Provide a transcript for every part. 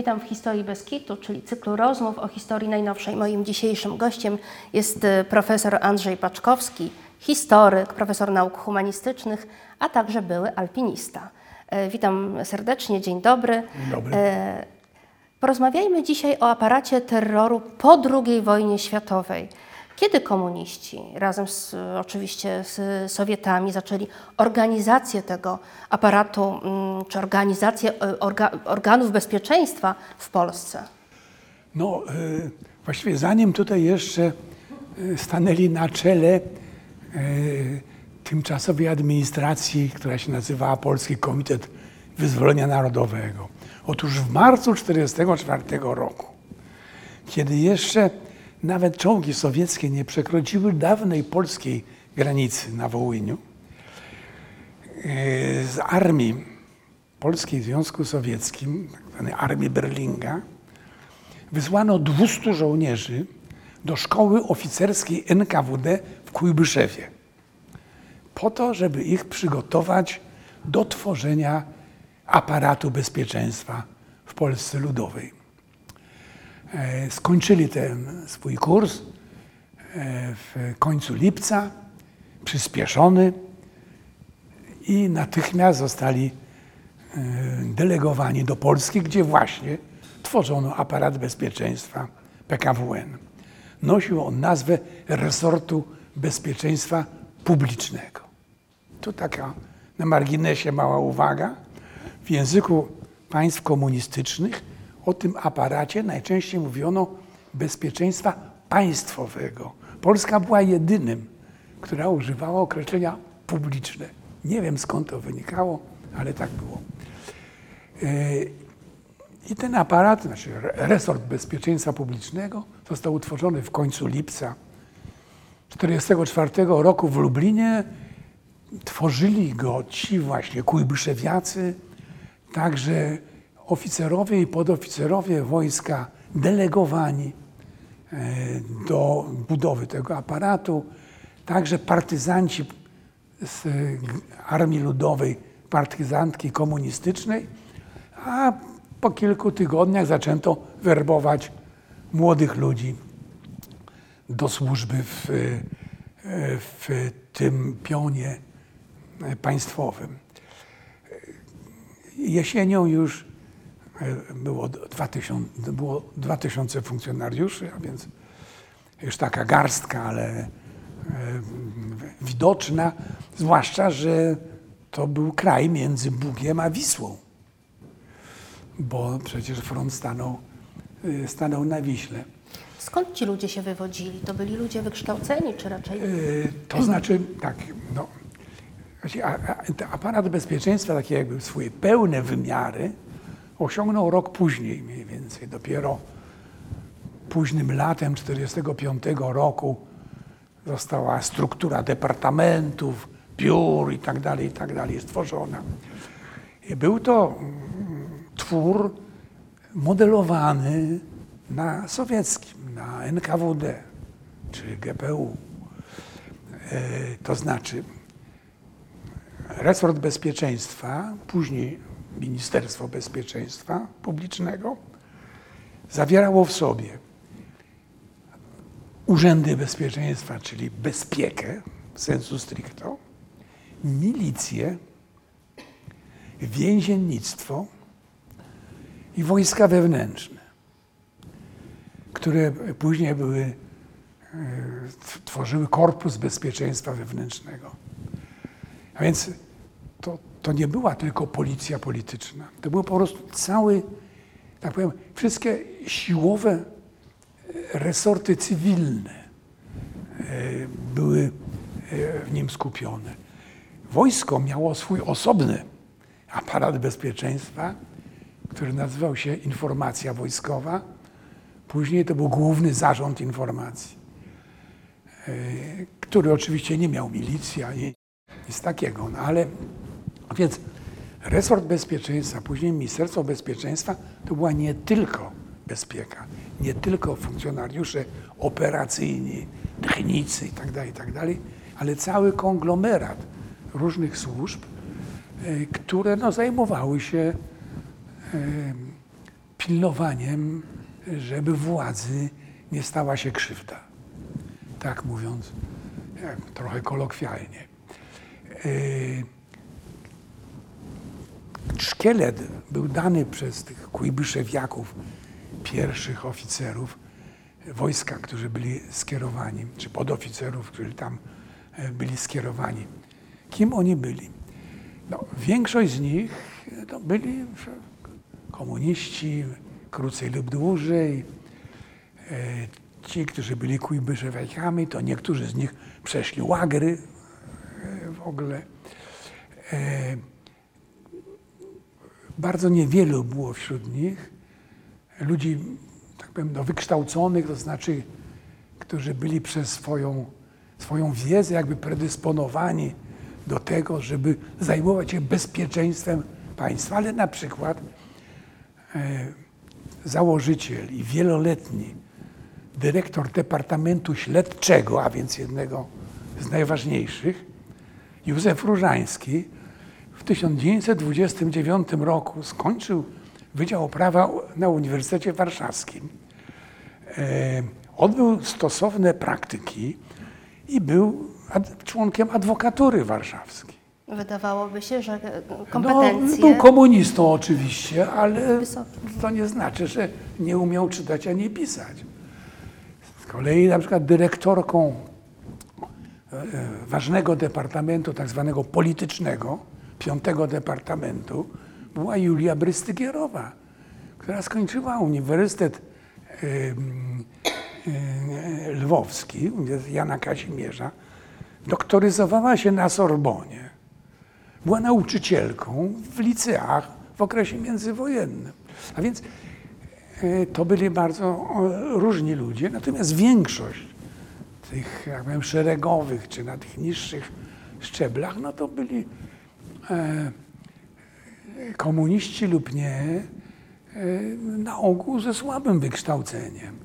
Witam w Historii bez kitu, czyli cyklu rozmów o historii najnowszej. Moim dzisiejszym gościem jest e, profesor Andrzej Paczkowski, historyk, profesor nauk humanistycznych, a także były alpinista. E, Witam serdecznie, dzień dobry. Dzień dobry. E, Porozmawiajmy dzisiaj o aparacie terroru po II wojnie światowej. Kiedy komuniści, razem z, oczywiście z Sowietami, zaczęli organizację tego aparatu, mm, czy organizację e, orga, organów bezpieczeństwa w Polsce? No, e, właściwie zanim tutaj jeszcze e, stanęli na czele tymczasowej administracji, która się nazywała Polski Komitet Wyzwolenia Narodowego. Otóż w marcu 1944 roku, kiedy jeszcze nawet czołgi sowieckie nie przekroczyły dawnej polskiej granicy na Wołyniu, e, z armii Polskiej Związku Sowieckim, tak zwanej armii Berlinga, wysłano 200 żołnierzy do szkoły oficerskiej NKWD w Kujbyszewie po to, żeby ich przygotować do tworzenia aparatu bezpieczeństwa w Polsce Ludowej. E, Skończyli ten swój kurs e, w końcu lipca, przyspieszony i natychmiast zostali e, delegowani do Polski, gdzie właśnie tworzono aparat bezpieczeństwa PKWN. Nosił on nazwę Resortu Bezpieczeństwa Publicznego. Tu taka na marginesie mała uwaga. W języku państw komunistycznych o tym aparacie najczęściej mówiono bezpieczeństwa państwowego. Polska była jedynym, która używała określenia publiczne. Nie wiem skąd to wynikało, ale tak było. E, I ten aparat, znaczy resort bezpieczeństwa publicznego, został utworzony w końcu lipca 1944 roku w Lublinie. Tworzyli go ci właśnie kujbyszewiacy, także oficerowie i podoficerowie wojska delegowani e, do budowy tego aparatu, także partyzanci z Armii Ludowej, partyzantki komunistycznej, a po kilku tygodniach zaczęto werbować młodych ludzi do służby w, w tym pionie państwowym. Jesienią już było 2000, było 2000 funkcjonariuszy, a więc już taka garstka, ale e, widoczna, zwłaszcza, że to był kraj między Bugiem a Wisłą, bo przecież front stanął, e, stanął na Wiśle. Skąd ci ludzie się wywodzili? To byli ludzie wykształceni, czy raczej... E, To znaczy, tak, no, aparat bezpieczeństwa, takie jakby swoje pełne wymiary, osiągnął rok później mniej więcej. Dopiero późnym latem 1945 roku została struktura departamentów, biur i tak dalej, i tak stworzona. I był to mm, twór modelowany na sowieckim, na NKWD czy GPU. E, To znaczy, resort bezpieczeństwa, później Ministerstwo Bezpieczeństwa Publicznego, zawierało w sobie urzędy bezpieczeństwa, czyli bezpiekę w sensu stricto, milicję, więziennictwo i wojska wewnętrzne, które później były, e, tworzyły Korpus Bezpieczeństwa Wewnętrznego. A więc to, to nie była tylko policja polityczna. To był po prostu cały, tak powiem, wszystkie siłowe e, resorty cywilne e, były e, w nim skupione. Wojsko miało swój osobny aparat bezpieczeństwa, który nazywał się Informacja Wojskowa. Później to był Główny Zarząd Informacji, który oczywiście nie miał milicji ani nic takiego. No ale więc resort bezpieczeństwa, później Ministerstwo Bezpieczeństwa to była nie tylko bezpieka, nie tylko funkcjonariusze operacyjni, technicy itd., itd., ale cały konglomerat różnych służb, e, które no, zajmowały się e, pilnowaniem, żeby władzy nie stała się krzywda. Tak mówiąc, trochę kolokwialnie. Szkielet był dany przez tych kujbyszewiaków, pierwszych oficerów wojska, którzy byli skierowani, czy podoficerów, którzy tam e, byli skierowani. Kim oni byli? No, większość z nich to byli komuniści, krócej lub dłużej. E, Ci, którzy byli kujbyszewiakami, to niektórzy z nich przeszli łagry e, w ogóle. Bardzo niewielu było wśród nich ludzi, tak powiem, no, wykształconych, to znaczy, którzy byli przez swoją, swoją wiedzę jakby predysponowani do tego, żeby zajmować się bezpieczeństwem państwa, ale na przykład e, założyciel i wieloletni dyrektor Departamentu Śledczego, a więc jednego z najważniejszych, Józef Różański, w 1929 roku skończył Wydział Prawa na Uniwersytecie Warszawskim. E, Odbył stosowne praktyki i był ad- członkiem adwokatury warszawskiej. Wydawałoby się, że No, kompetencje... był komunistą oczywiście, ale to nie znaczy, że nie umiał czytać ani pisać. Z kolei na przykład dyrektorką e, e, ważnego departamentu, tak zwanego politycznego, piątego departamentu, była Julia Brystygierowa, która skończyła Uniwersytet Lwowski, Jana Kazimierza, doktoryzowała się na Sorbonie. Była nauczycielką w liceach w okresie międzywojennym. A więc e, to byli bardzo różni ludzie, natomiast większość tych, jak powiem, szeregowych, czy na tych niższych szczeblach, no to byli komuniści lub nie, e, na ogół ze słabym wykształceniem.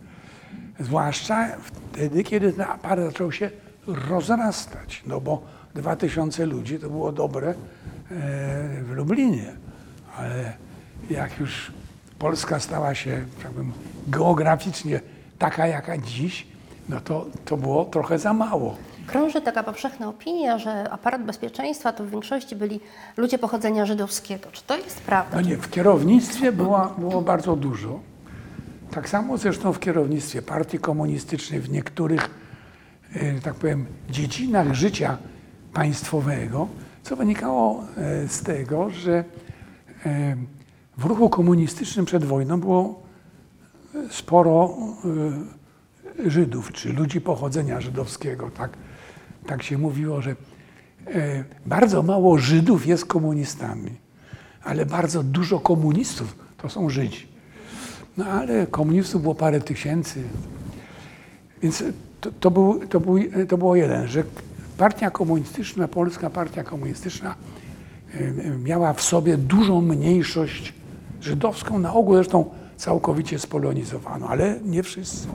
Zwłaszcza wtedy, kiedy ten aparat zaczął się rozrastać, no bo 2000 ludzi to było dobre e, w Lublinie, ale jak już Polska stała się, powiem, geograficznie taka, jaka dziś, no to, to było trochę za mało. Krąży taka powszechna opinia, że aparat bezpieczeństwa to w większości byli ludzie pochodzenia żydowskiego. Czy to jest prawda? No nie, w kierownictwie była, było bardzo dużo. Tak samo zresztą w kierownictwie partii komunistycznej, w niektórych, e, tak powiem, dziedzinach życia państwowego, co wynikało e, z tego, że e, w ruchu komunistycznym przed wojną było sporo Żydów, czy ludzi pochodzenia żydowskiego. Tak, tak się mówiło, że e, bardzo mało Żydów jest komunistami, ale bardzo dużo komunistów to są Żydzi. No ale komunistów było parę tysięcy. Więc to, to, był, to, był, to było jeden, że partia komunistyczna, polska partia komunistyczna e, e, miała w sobie dużą mniejszość żydowską, na ogół zresztą całkowicie spolonizowano, ale nie wszyscy.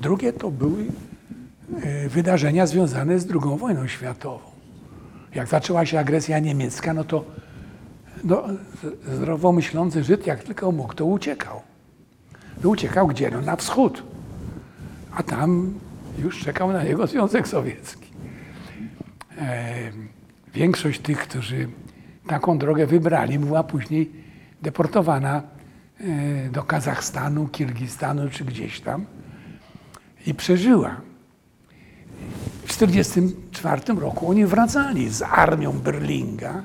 Drugie to były e, wydarzenia związane z II wojną światową. Jak zaczęła się agresja niemiecka, no to no, myślący Żyd, jak tylko mógł, to uciekał. No uciekał gdzie? No na wschód. A tam już czekał na niego Związek Sowiecki. E, większość tych, którzy taką drogę wybrali, była później deportowana e, do Kazachstanu, Kirgistanu czy gdzieś tam i przeżyła. W 1944 roku oni wracali z armią Berlinga.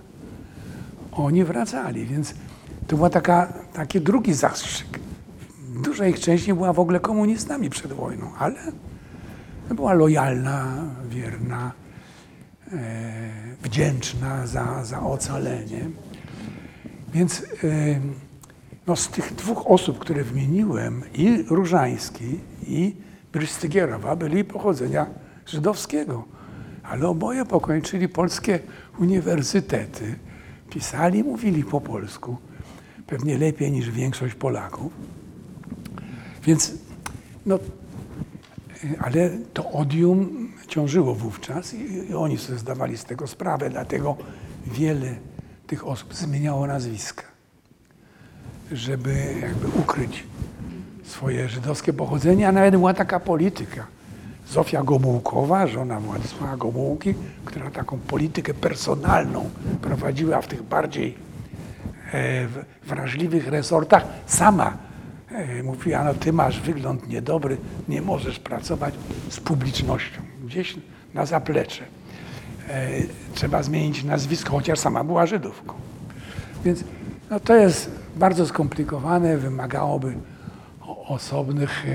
Oni wracali, więc to taka, taki drugi zastrzyk. Duża ich część nie była w ogóle komunistami przed wojną, ale była lojalna, wierna, e, wdzięczna za, za ocalenie. Więc e, no, z tych dwóch osób, które wymieniłem, i Różański, i Brystygierowa, byli pochodzenia żydowskiego. Ale oboje pokończyli polskie uniwersytety. Pisali, mówili po polsku. Pewnie lepiej niż większość Polaków. Więc, no, ale to odium ciążyło wówczas i, i oni sobie zdawali z tego sprawę, dlatego wiele tych osób zmieniało nazwiska. żeby jakby ukryć swoje żydowskie pochodzenie, a nawet była taka polityka. Zofia Gomułkowa, żona Władysława Gomułki, która taką politykę personalną prowadziła w tych bardziej e, wrażliwych resortach, sama e, mówiła, no ty masz wygląd niedobry, nie możesz pracować z publicznością, gdzieś na zaplecze. E, trzeba zmienić nazwisko, chociaż sama była Żydówką. Więc no, to jest bardzo skomplikowane, wymagałoby osobnych,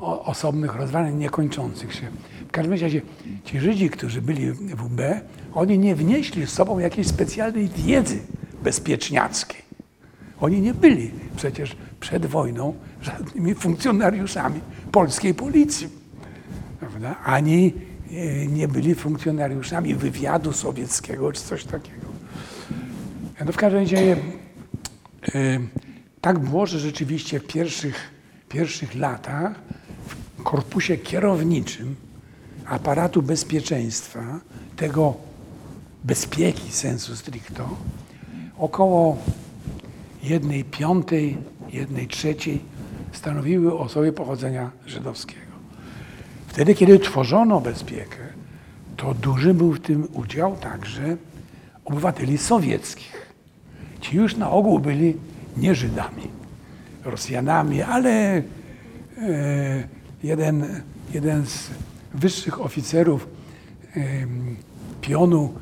osobnych rozważań niekończących się. W każdym razie ci Żydzi, którzy byli w UB, oni nie wnieśli z sobą jakiejś specjalnej wiedzy bezpieczniackiej. Oni nie byli przecież przed wojną żadnymi funkcjonariuszami polskiej policji. Prawda? Ani e, nie byli funkcjonariuszami wywiadu sowieckiego czy coś takiego. No w każdym razie e, tak było, że rzeczywiście w pierwszych, pierwszych latach korpusie kierowniczym aparatu bezpieczeństwa, tego bezpieki sensu stricto, około jednej piątej, jednej trzeciej stanowiły osoby pochodzenia żydowskiego. Wtedy, kiedy tworzono bezpiekę, to duży był w tym udział także obywateli sowieckich. Ci już na ogół byli nie Żydami, Rosjanami, ale e, jeden, jeden z wyższych oficerów pionu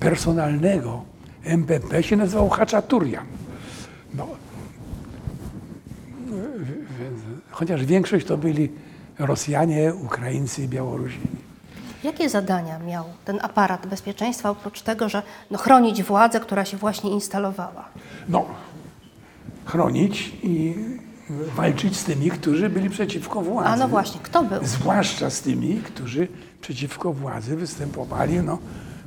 personalnego MPP się nazywał Haczaturian. No, chociaż większość to byli Rosjanie, Ukraińcy i Białorusini. Jakie zadania miał ten aparat bezpieczeństwa, oprócz tego, że no, chronić władzę, która się właśnie instalowała? No, chronić i walczyć z tymi, którzy byli przeciwko władzy. A no właśnie, kto był? Zwłaszcza z tymi, którzy przeciwko władzy występowali no,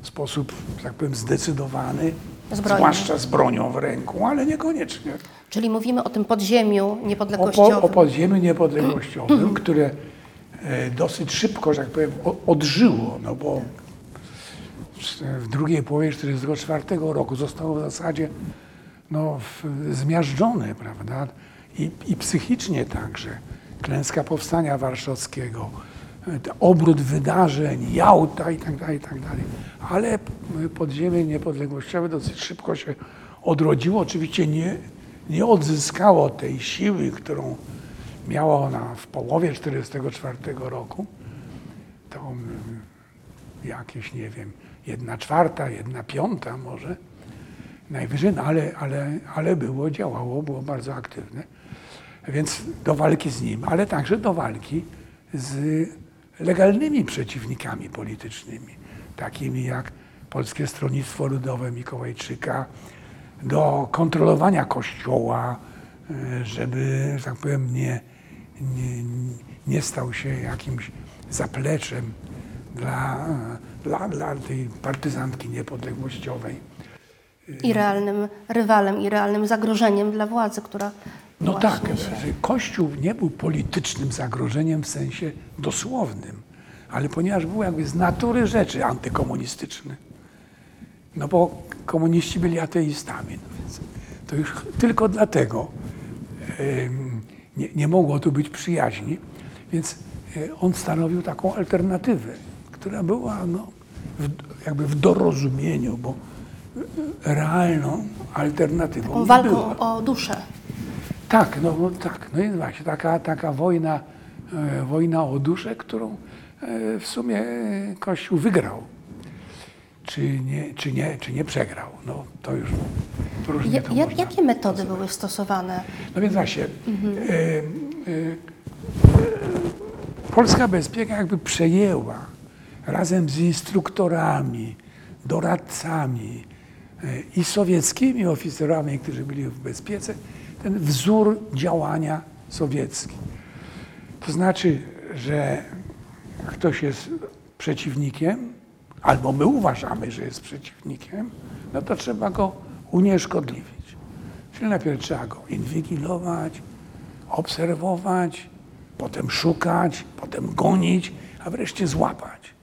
w sposób, tak powiem, zdecydowany, zwłaszcza z bronią w ręku, ale niekoniecznie. Czyli mówimy o tym podziemiu O, po, niepodległościowym. o podziemiu niepodległościowym, które e, dosyć szybko, że tak powiem, odżyło, no bo w drugiej połowie 1944 roku zostało w zasadzie no, zmiażdżone, prawda? I, I psychicznie także. Klęska Powstania Warszawskiego, e, obrót wydarzeń, Jałta i tak dalej, i tak dalej. Ale podziemie niepodległościowe dosyć szybko się odrodziło. Oczywiście nie, nie odzyskało tej siły, którą miała ona w połowie 1944 roku. To jakieś, nie wiem, jedna czwarta, jedna piąta może najwyżej, no ale, ale, ale było, działało, było bardzo aktywne. Więc do walki z nim, ale także do walki z legalnymi przeciwnikami politycznymi, takimi jak Polskie Stronnictwo Ludowe Mikołajczyka, do kontrolowania Kościoła, e, żeby, że tak powiem, nie, nie, nie stał się jakimś zapleczem dla, dla, dla tej partyzantki niepodległościowej. I realnym rywalem, i realnym zagrożeniem dla władzy, która No właśnie tak, że Kościół nie był politycznym zagrożeniem w sensie dosłownym, ale ponieważ był jakby z natury rzeczy antykomunistyczny. No bo komuniści byli ateistami, no więc to już tylko dlatego nie, nie mogło tu być przyjaźni, więc e, on stanowił taką alternatywę, która była no, w, jakby w dorozumieniu, bo e, realną alternatywą Taką walką była. o duszę. Tak, no no tak, no jest właśnie taka, taka wojna, e, wojna o duszę, którą e, w sumie e, Kościół wygrał. Czy nie, czy nie, czy nie przegrał? No to już różnie Ja, to ja, można. jakie metody były stosowane? No więc właśnie, e, e, Polska Bezpieka jakby przejęła razem z instruktorami, doradcami e, i sowieckimi oficerami, którzy byli w bezpiece, ten wzór działania sowiecki. To znaczy, że ktoś jest przeciwnikiem, albo my uważamy, że jest przeciwnikiem, no to trzeba go unieszkodliwić. Czyli najpierw trzeba go inwigilować, obserwować, potem szukać, potem gonić, a wreszcie złapać.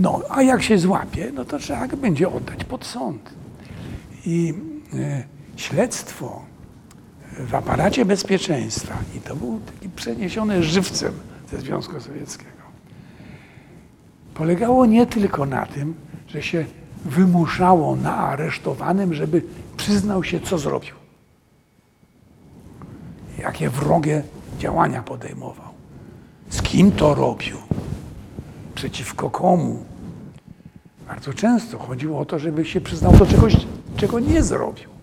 No, a jak się złapie, no to trzeba będzie oddać pod sąd. I, e, śledztwo w aparacie bezpieczeństwa, i to był taki przeniesione żywcem ze Związku Sowieckiego, polegało nie tylko na tym, że się wymuszało na aresztowanym, żeby przyznał się, co zrobił. Jakie wrogie działania podejmował. Z kim to robił. Przeciwko komu. Bardzo często chodziło o to, żeby się przyznał do czegoś, czego nie zrobił.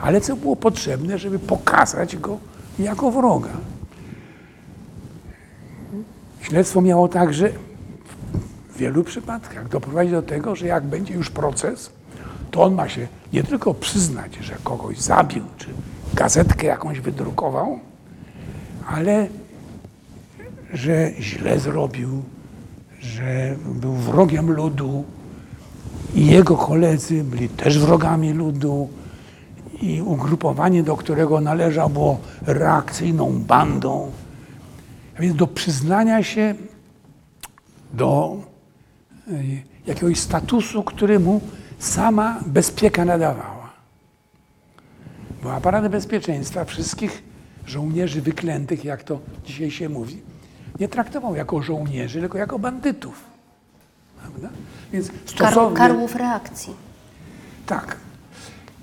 Ale co było potrzebne, żeby pokazać go jako wroga. Śledztwo miało także w wielu przypadkach doprowadzić do tego, że jak będzie już proces, to on ma się nie tylko przyznać, że kogoś zabił, czy gazetkę jakąś wydrukował, ale że źle zrobił, że był wrogiem ludu i jego koledzy byli też wrogami ludu i ugrupowanie, do którego należał, było reakcyjną bandą. A więc do przyznania się do y, jakiegoś statusu, który mu sama bezpieka nadawała. Bo aparat bezpieczeństwa wszystkich żołnierzy wyklętych, jak to dzisiaj się mówi, nie traktował jako żołnierzy, tylko jako bandytów. Prawda? Więc stosownie... karłów reakcji. Tak.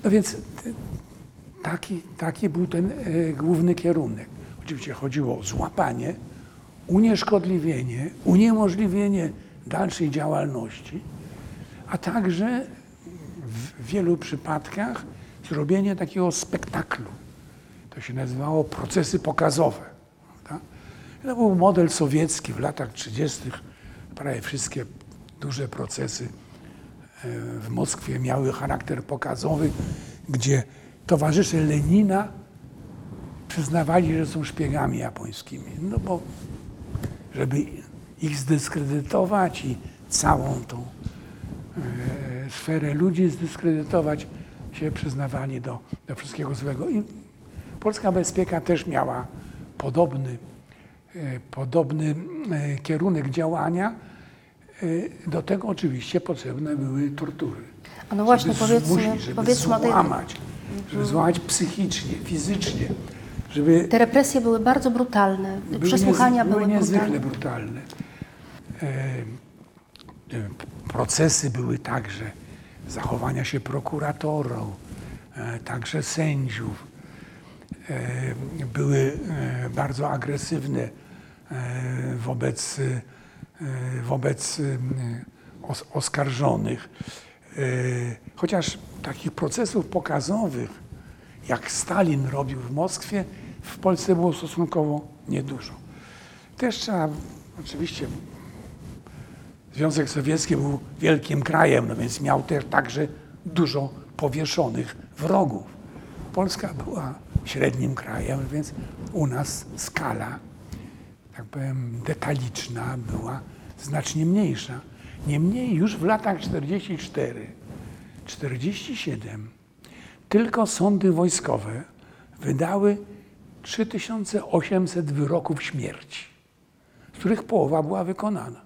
No więc t- taki, taki był ten e, główny kierunek. Oczywiście chodziło o złapanie, unieszkodliwienie, uniemożliwienie dalszej działalności, a także w wielu przypadkach zrobienie takiego spektaklu. To się nazywało procesy pokazowe. To był model sowiecki w latach 30. Prawie wszystkie duże procesy w Moskwie miały charakter pokazowy, gdzie towarzysze Lenina przyznawali, że są szpiegami japońskimi. No bo żeby ich zdyskredytować i całą tą e, sferę ludzi zdyskredytować, się przyznawali do, do wszystkiego złego. I polska bezpieka też miała podobny, e, podobny e, kierunek działania. E, Do tego oczywiście potrzebne były tortury. A no właśnie, żeby powiedzmy- zmusić, żeby powiedzmy o tej- złamać, żeby złamać psychicznie, fizycznie, żeby Te represje były bardzo brutalne, były przesłuchania były, były niezwykle brutalne. E, procesy były także zachowania się prokuratorów, e, także sędziów. E, były e, bardzo agresywne e, wobec, wobec e, os, oskarżonych. E, Chociaż takich procesów pokazowych, jak Stalin robił w Moskwie, w Polsce było stosunkowo niedużo. Też trzeba, oczywiście, Związek Sowiecki był wielkim krajem, no więc miał też także dużo powieszonych wrogów. Polska była średnim krajem, więc u nas skala, tak powiem, detaliczna była znacznie mniejsza. Niemniej już w latach 44, 47 tylko sądy wojskowe wydały 3800 wyroków śmierci, z których połowa była wykonana.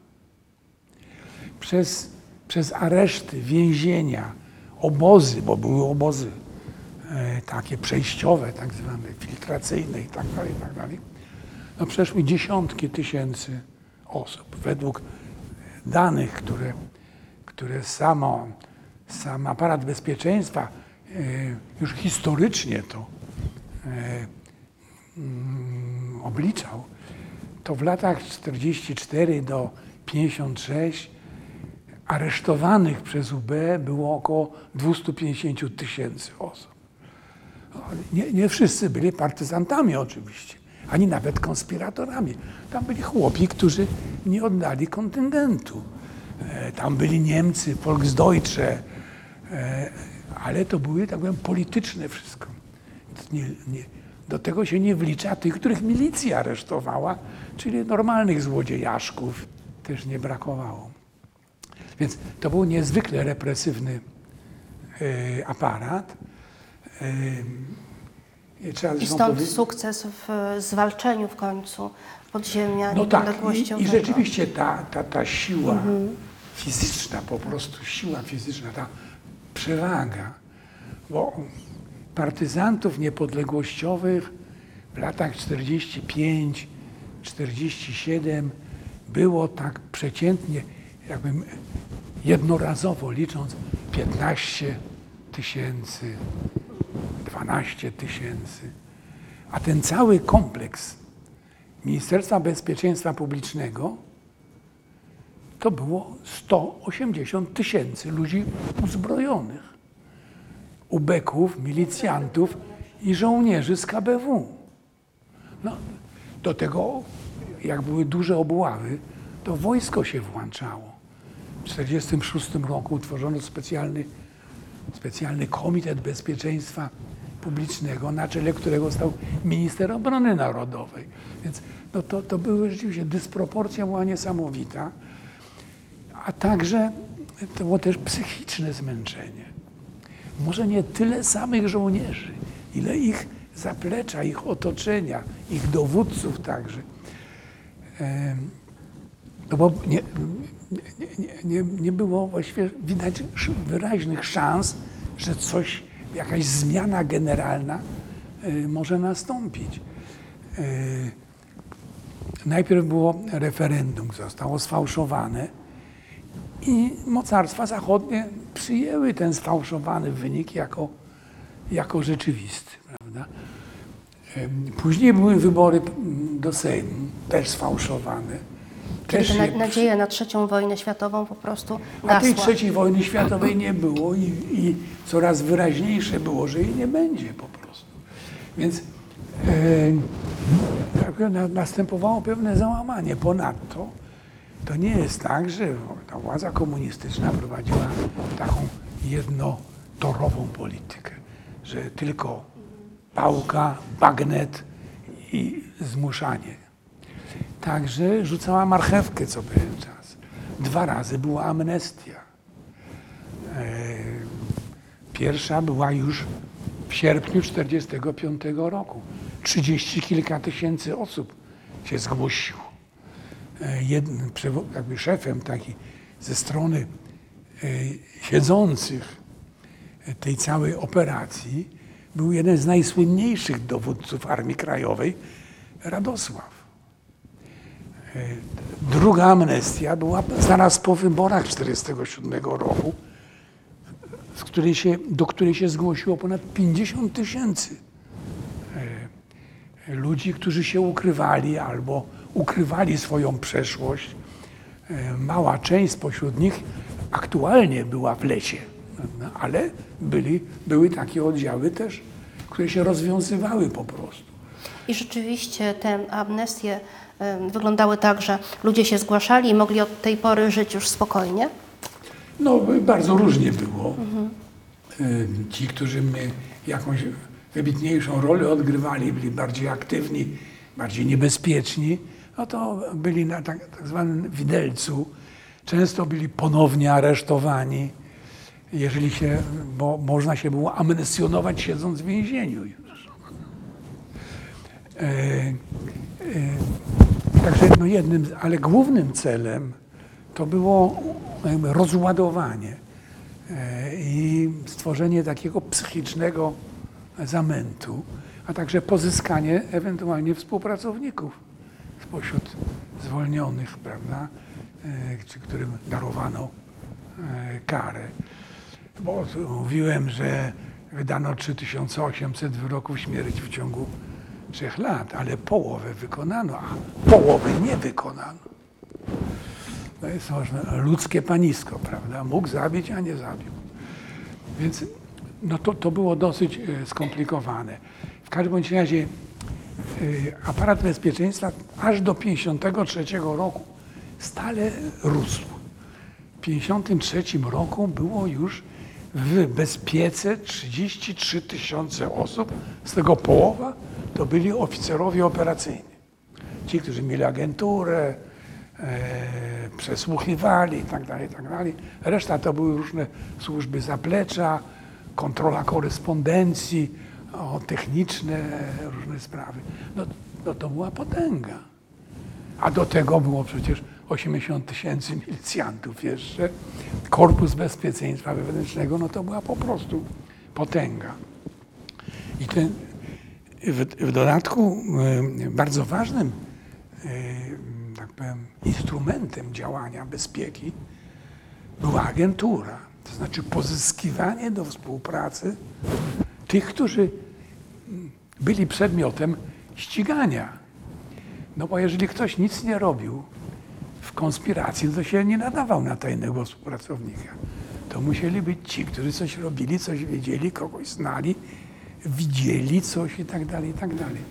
Przez, przez areszty, więzienia, obozy, bo były obozy e, takie przejściowe, tak zwane, filtracyjne i tak dalej, i tak dalej, no przeszły dziesiątki tysięcy osób. Według danych, które, które samo, sam aparat bezpieczeństwa e, już historycznie to e, mm, obliczał, to w latach 44 do 56 aresztowanych przez UB było około 250 tysięcy osób. Nie, nie wszyscy byli partyzantami oczywiście, ani nawet konspiratorami. Tam byli chłopi, którzy nie oddali kontyngentu. E, Tam byli Niemcy, Volksdeutsche, e, ale to były, tak powiem, polityczne wszystko. Nie, nie, do tego się nie wlicza tych, których milicja aresztowała, czyli normalnych złodziejaszków też nie brakowało. Więc to był niezwykle represywny e, aparat. I trzeba I stąd powiedzieć- sukces w e, zwalczeniu w końcu podziemia No tak, i, i rzeczywiście ta, ta, ta siła Mhm. fizyczna, po prostu siła fizyczna, ta przewaga bo partyzantów niepodległościowych w latach 45, 47 było tak przeciętnie, jakbym jednorazowo licząc 15 tysięcy, 12 tysięcy. A ten cały kompleks Ministerstwa Bezpieczeństwa Publicznego to było 180 tysięcy ludzi uzbrojonych. Ubeków, milicjantów i żołnierzy z KBW. No, do tego, jak były duże obławy, to wojsko się włączało. W 1946 roku utworzono specjalny, specjalny Komitet Bezpieczeństwa Publicznego, na czele którego stał minister obrony narodowej. Więc no to, to były rzeczywiście, dysproporcja była niesamowita, a także to było też psychiczne zmęczenie. Może nie tyle samych żołnierzy, ile ich zaplecza, ich otoczenia, ich dowódców także. No bo nie, nie, nie, nie, było właściwie widać wyraźnych szans, że coś, jakaś zmiana generalna y, może nastąpić. Y, Najpierw było referendum, zostało sfałszowane i mocarstwa zachodnie przyjęły ten sfałszowany wynik jako, jako rzeczywisty. Prawda? Em, Później były wybory do Sejmu, też sfałszowane. Kiedy Też na, nadzieja na trzecią wojnę światową po prostu a tej gasła. trzeciej wojny światowej nie było i, i coraz wyraźniejsze było, że jej nie będzie po prostu. Więc e, tak na, następowało pewne załamanie. Ponadto to nie jest tak, że ta władza komunistyczna prowadziła taką jednotorową politykę, że tylko pałka, bagnet i zmuszanie. Także rzucała marchewkę co pewien czas. Dwa razy była amnestia. E, Pierwsza była już w sierpniu 1945 roku. Trzydzieści kilka tysięcy osób się zgłosiło. E, Jednym, jakby szefem taki ze strony e, siedzących tej całej operacji był jeden z najsłynniejszych dowódców Armii Krajowej, Radosław. Druga amnestia była zaraz po wyborach 1947 roku, której się, do której się zgłosiło ponad 50 tysięcy e, ludzi, którzy się ukrywali albo ukrywali swoją przeszłość. E, Mała część spośród nich aktualnie była w prawda? ale byli, były takie oddziały też, które się rozwiązywały po prostu. I rzeczywiście te amnestie wyglądały tak, że ludzie się zgłaszali i mogli od tej pory żyć już spokojnie. No, bardzo różnie było. Y, Ci, którzy my jakąś wybitniejszą rolę odgrywali, byli bardziej aktywni, bardziej niebezpieczni, no to byli na tak, tak zwanym widelcu. Często byli ponownie aresztowani, jeżeli się, bo można się było amnesjonować siedząc w więzieniu już. E, e, Także no jednym, ale głównym celem to było rozładowanie e, i stworzenie takiego psychicznego zamętu, a także pozyskanie ewentualnie współpracowników spośród zwolnionych, prawda, czy którym darowano karę. Bo mówiłem, że wydano 3800 wyroków śmierci w ciągu trzech lat, ale połowę wykonano, a połowy nie wykonano. To jest można, ludzkie panisko, prawda? Mógł zabić, a nie zabił. Więc no to, to było dosyć e, skomplikowane. W każdym razie e, aparat bezpieczeństwa aż do 1953 roku stale rósł. W 1953 roku było już w bezpiece 33 tysiące osób, z tego połowa to byli oficerowie operacyjni. Ci, którzy mieli agenturę, e, przesłuchiwali itd., itd. Reszta to były różne służby zaplecza, kontrola korespondencji, o, techniczne różne sprawy. No, no to była potęga. A do tego było przecież 80 tysięcy milicjantów jeszcze. Korpus Bezpieczeństwa Wewnętrznego, no to była po prostu potęga. I ten, w, w dodatku e, bardzo ważnym e, tak powiem, instrumentem działania bezpieki była agentura, to znaczy pozyskiwanie do współpracy tych, którzy byli przedmiotem ścigania. No bo jeżeli ktoś nic nie robił w konspiracji, to się nie nadawał na tajnego współpracownika. To musieli być ci, którzy coś robili, coś wiedzieli, kogoś znali, widzieli coś i tak dalej, i tak dalej.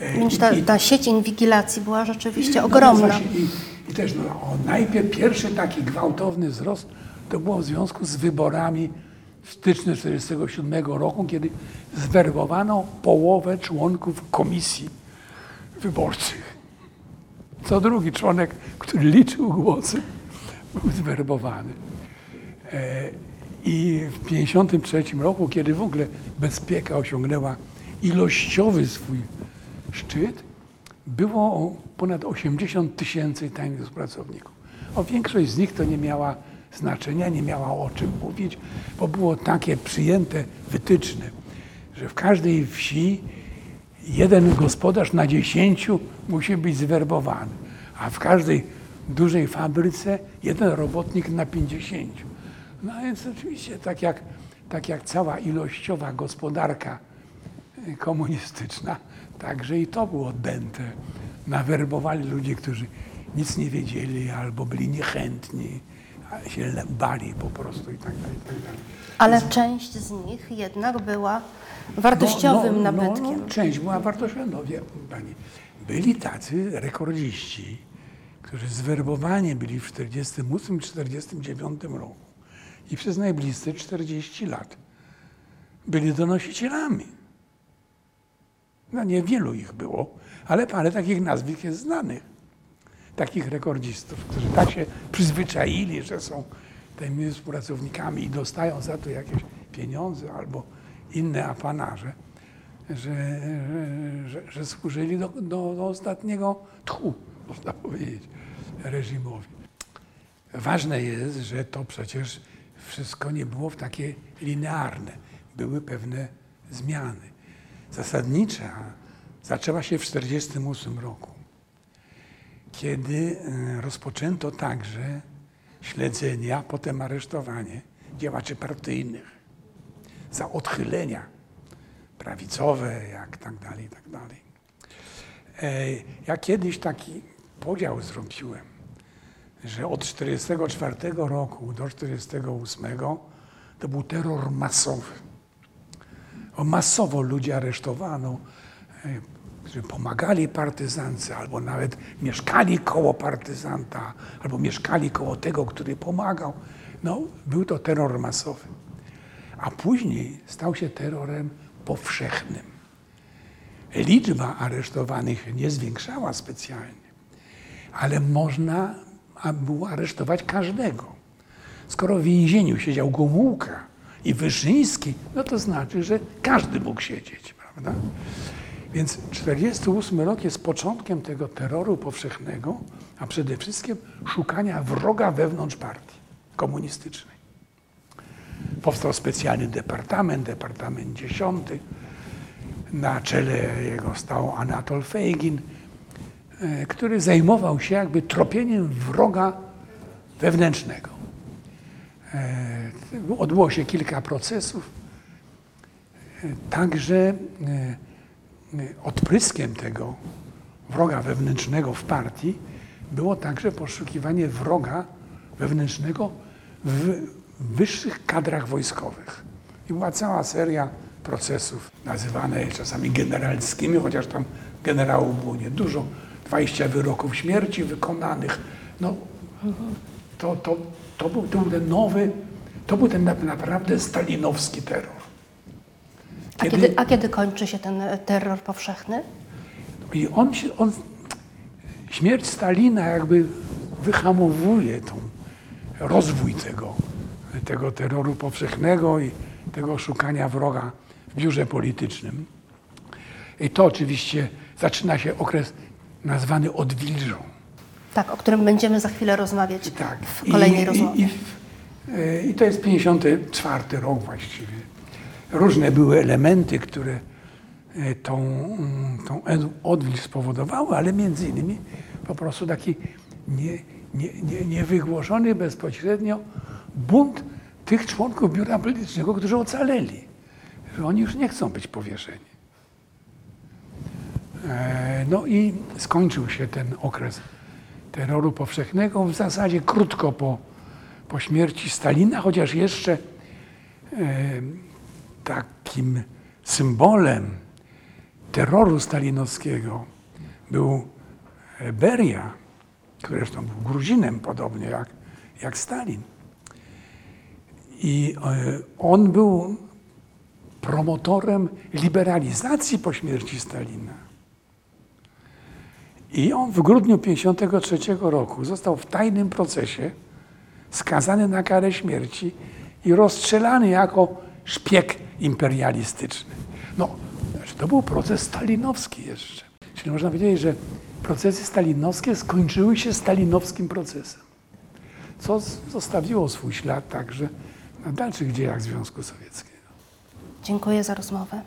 E, Więc i- ta, i- ta sieć inwigilacji była rzeczywiście no, ogromna. właśnie I, I też no, o, najpierw pierwszy taki gwałtowny wzrost to było w związku z wyborami w styczniu 1947 roku, kiedy zwerbowano połowę członków komisji wyborczych. Co drugi członek, który liczył głosy, był zwerbowany. E, I w 1953 roku, kiedy w ogóle bezpieka osiągnęła ilościowy swój szczyt, było ponad 80 tysięcy tajnych pracowników. A większość z nich to nie miała znaczenia, nie miała o czym mówić, bo było takie przyjęte wytyczne, że w każdej wsi jeden gospodarz na dziesięciu musi być zwerbowany, a w każdej dużej fabryce jeden robotnik na pięćdziesięciu. No więc oczywiście tak jak, tak jak cała ilościowa gospodarka y, komunistyczna, także i to było dęte. Nawerbowali ludzi, którzy nic nie wiedzieli albo byli niechętni, się bali po prostu i tak dalej. I tak dalej. Ale część z nich jednak była wartościowym no, nabytkiem. No, no, część była wartościowa. No, wie pani, byli tacy rekordziści, którzy zwerbowani byli w 1948-1949 roku i przez najbliższe 40 lat byli donosicielami. No niewielu ich było, ale parę takich nazwisk jest znanych. Takich rekordzistów, którzy tak się przyzwyczaili, że są tymi współpracownikami i dostają za to jakieś pieniądze albo inne apanarze, że, że, że, służyli do, do, do ostatniego tchu, można powiedzieć, reżimowi. Ważne jest, że to przecież wszystko nie było w takie linearne. Były pewne zmiany. Zasadnicza zaczęła się w 1948 roku, kiedy e, rozpoczęto także śledzenie, a potem aresztowanie działaczy partyjnych za odchylenia prawicowe, jak tak dalej, tak dalej. E, Ja kiedyś taki podział zrobiłem, że od 1944 roku do 1948 to był terror masowy. Masowo ludzi aresztowano, e, którzy pomagali partyzance, albo nawet mieszkali koło partyzanta, albo mieszkali koło tego, który pomagał. No, był to terror masowy. A później stał się terrorem powszechnym. Liczba aresztowanych nie zwiększała specjalnie, ale można było aresztować każdego. Skoro w więzieniu siedział Gomułka i Wyszyński, no to znaczy, że każdy mógł siedzieć, prawda? Więc 48 rok jest początkiem tego terroru powszechnego, a przede wszystkim szukania wroga wewnątrz partii komunistycznej. Powstał specjalny departament, departament 10. Na czele jego stał Anatol Fejgin, e, który zajmował się jakby tropieniem wroga wewnętrznego. E, Odbyło się kilka procesów. E, Także odpryskiem tego wroga wewnętrznego w partii było także poszukiwanie wroga wewnętrznego w wyższych kadrach wojskowych. I była cała seria procesów, nazywane czasami generalskimi, chociaż tam generałów było niedużo, 20 wyroków śmierci wykonanych. No, to, to, to, był, to był ten nowy, to był ten na- naprawdę stalinowski terror. A kiedy, a kiedy kończy się ten e, terror powszechny? I on, on, śmierć Stalina jakby wyhamowuje tą, rozwój tego, tego terroru powszechnego i tego szukania wroga w biurze politycznym. I to oczywiście zaczyna się okres nazwany odwilżą. Tak, o którym będziemy za chwilę rozmawiać Tak. w kolejnej I, rozmowie. I, i, I to jest 54 rok właściwie. Różne były elementy, które e, tą, mm, tą odwilż spowodowały, ale między innymi po prostu taki nie, nie, nie, niewygłoszony bezpośrednio bunt tych członków biura politycznego, którzy ocaleli, że oni już nie chcą być powieszeni. E, No i skończył się ten okres terroru powszechnego w zasadzie krótko po, po śmierci Stalina, chociaż jeszcze e, takim symbolem terroru stalinowskiego był Beria, który zresztą był Gruzinem podobnie jak, jak Stalin. I e, on był promotorem liberalizacji po śmierci Stalina. I on w grudniu 1953 roku został w tajnym procesie skazany na karę śmierci i rozstrzelany jako szpieg imperialistyczny. No, znaczy to był proces stalinowski jeszcze. Czyli można powiedzieć, że procesy stalinowskie skończyły się stalinowskim procesem, co zostawiło swój ślad także na dalszych dziejach Związku Sowieckiego. Dziękuję za rozmowę.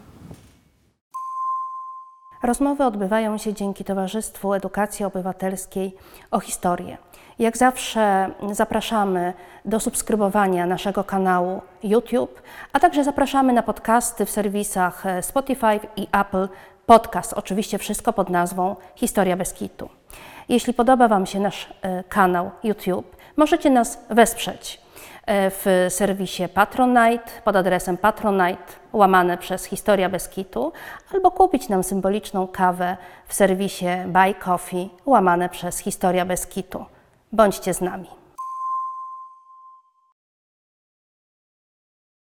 Rozmowy odbywają się dzięki Towarzystwu Edukacji Obywatelskiej o historię. Jak zawsze zapraszamy do subskrybowania naszego kanału YouTube, a także zapraszamy na podcasty w serwisach Spotify i Apple Podcast. Oczywiście wszystko pod nazwą Historia bez kitu. Jeśli podoba Wam się nasz e, kanał YouTube, możecie nas wesprzeć w serwisie Patronite pod adresem patronite łamane przez Historia bez kitu albo kupić nam symboliczną kawę w serwisie Buy Coffee łamane przez Historia bez kitu. Bądźcie z nami.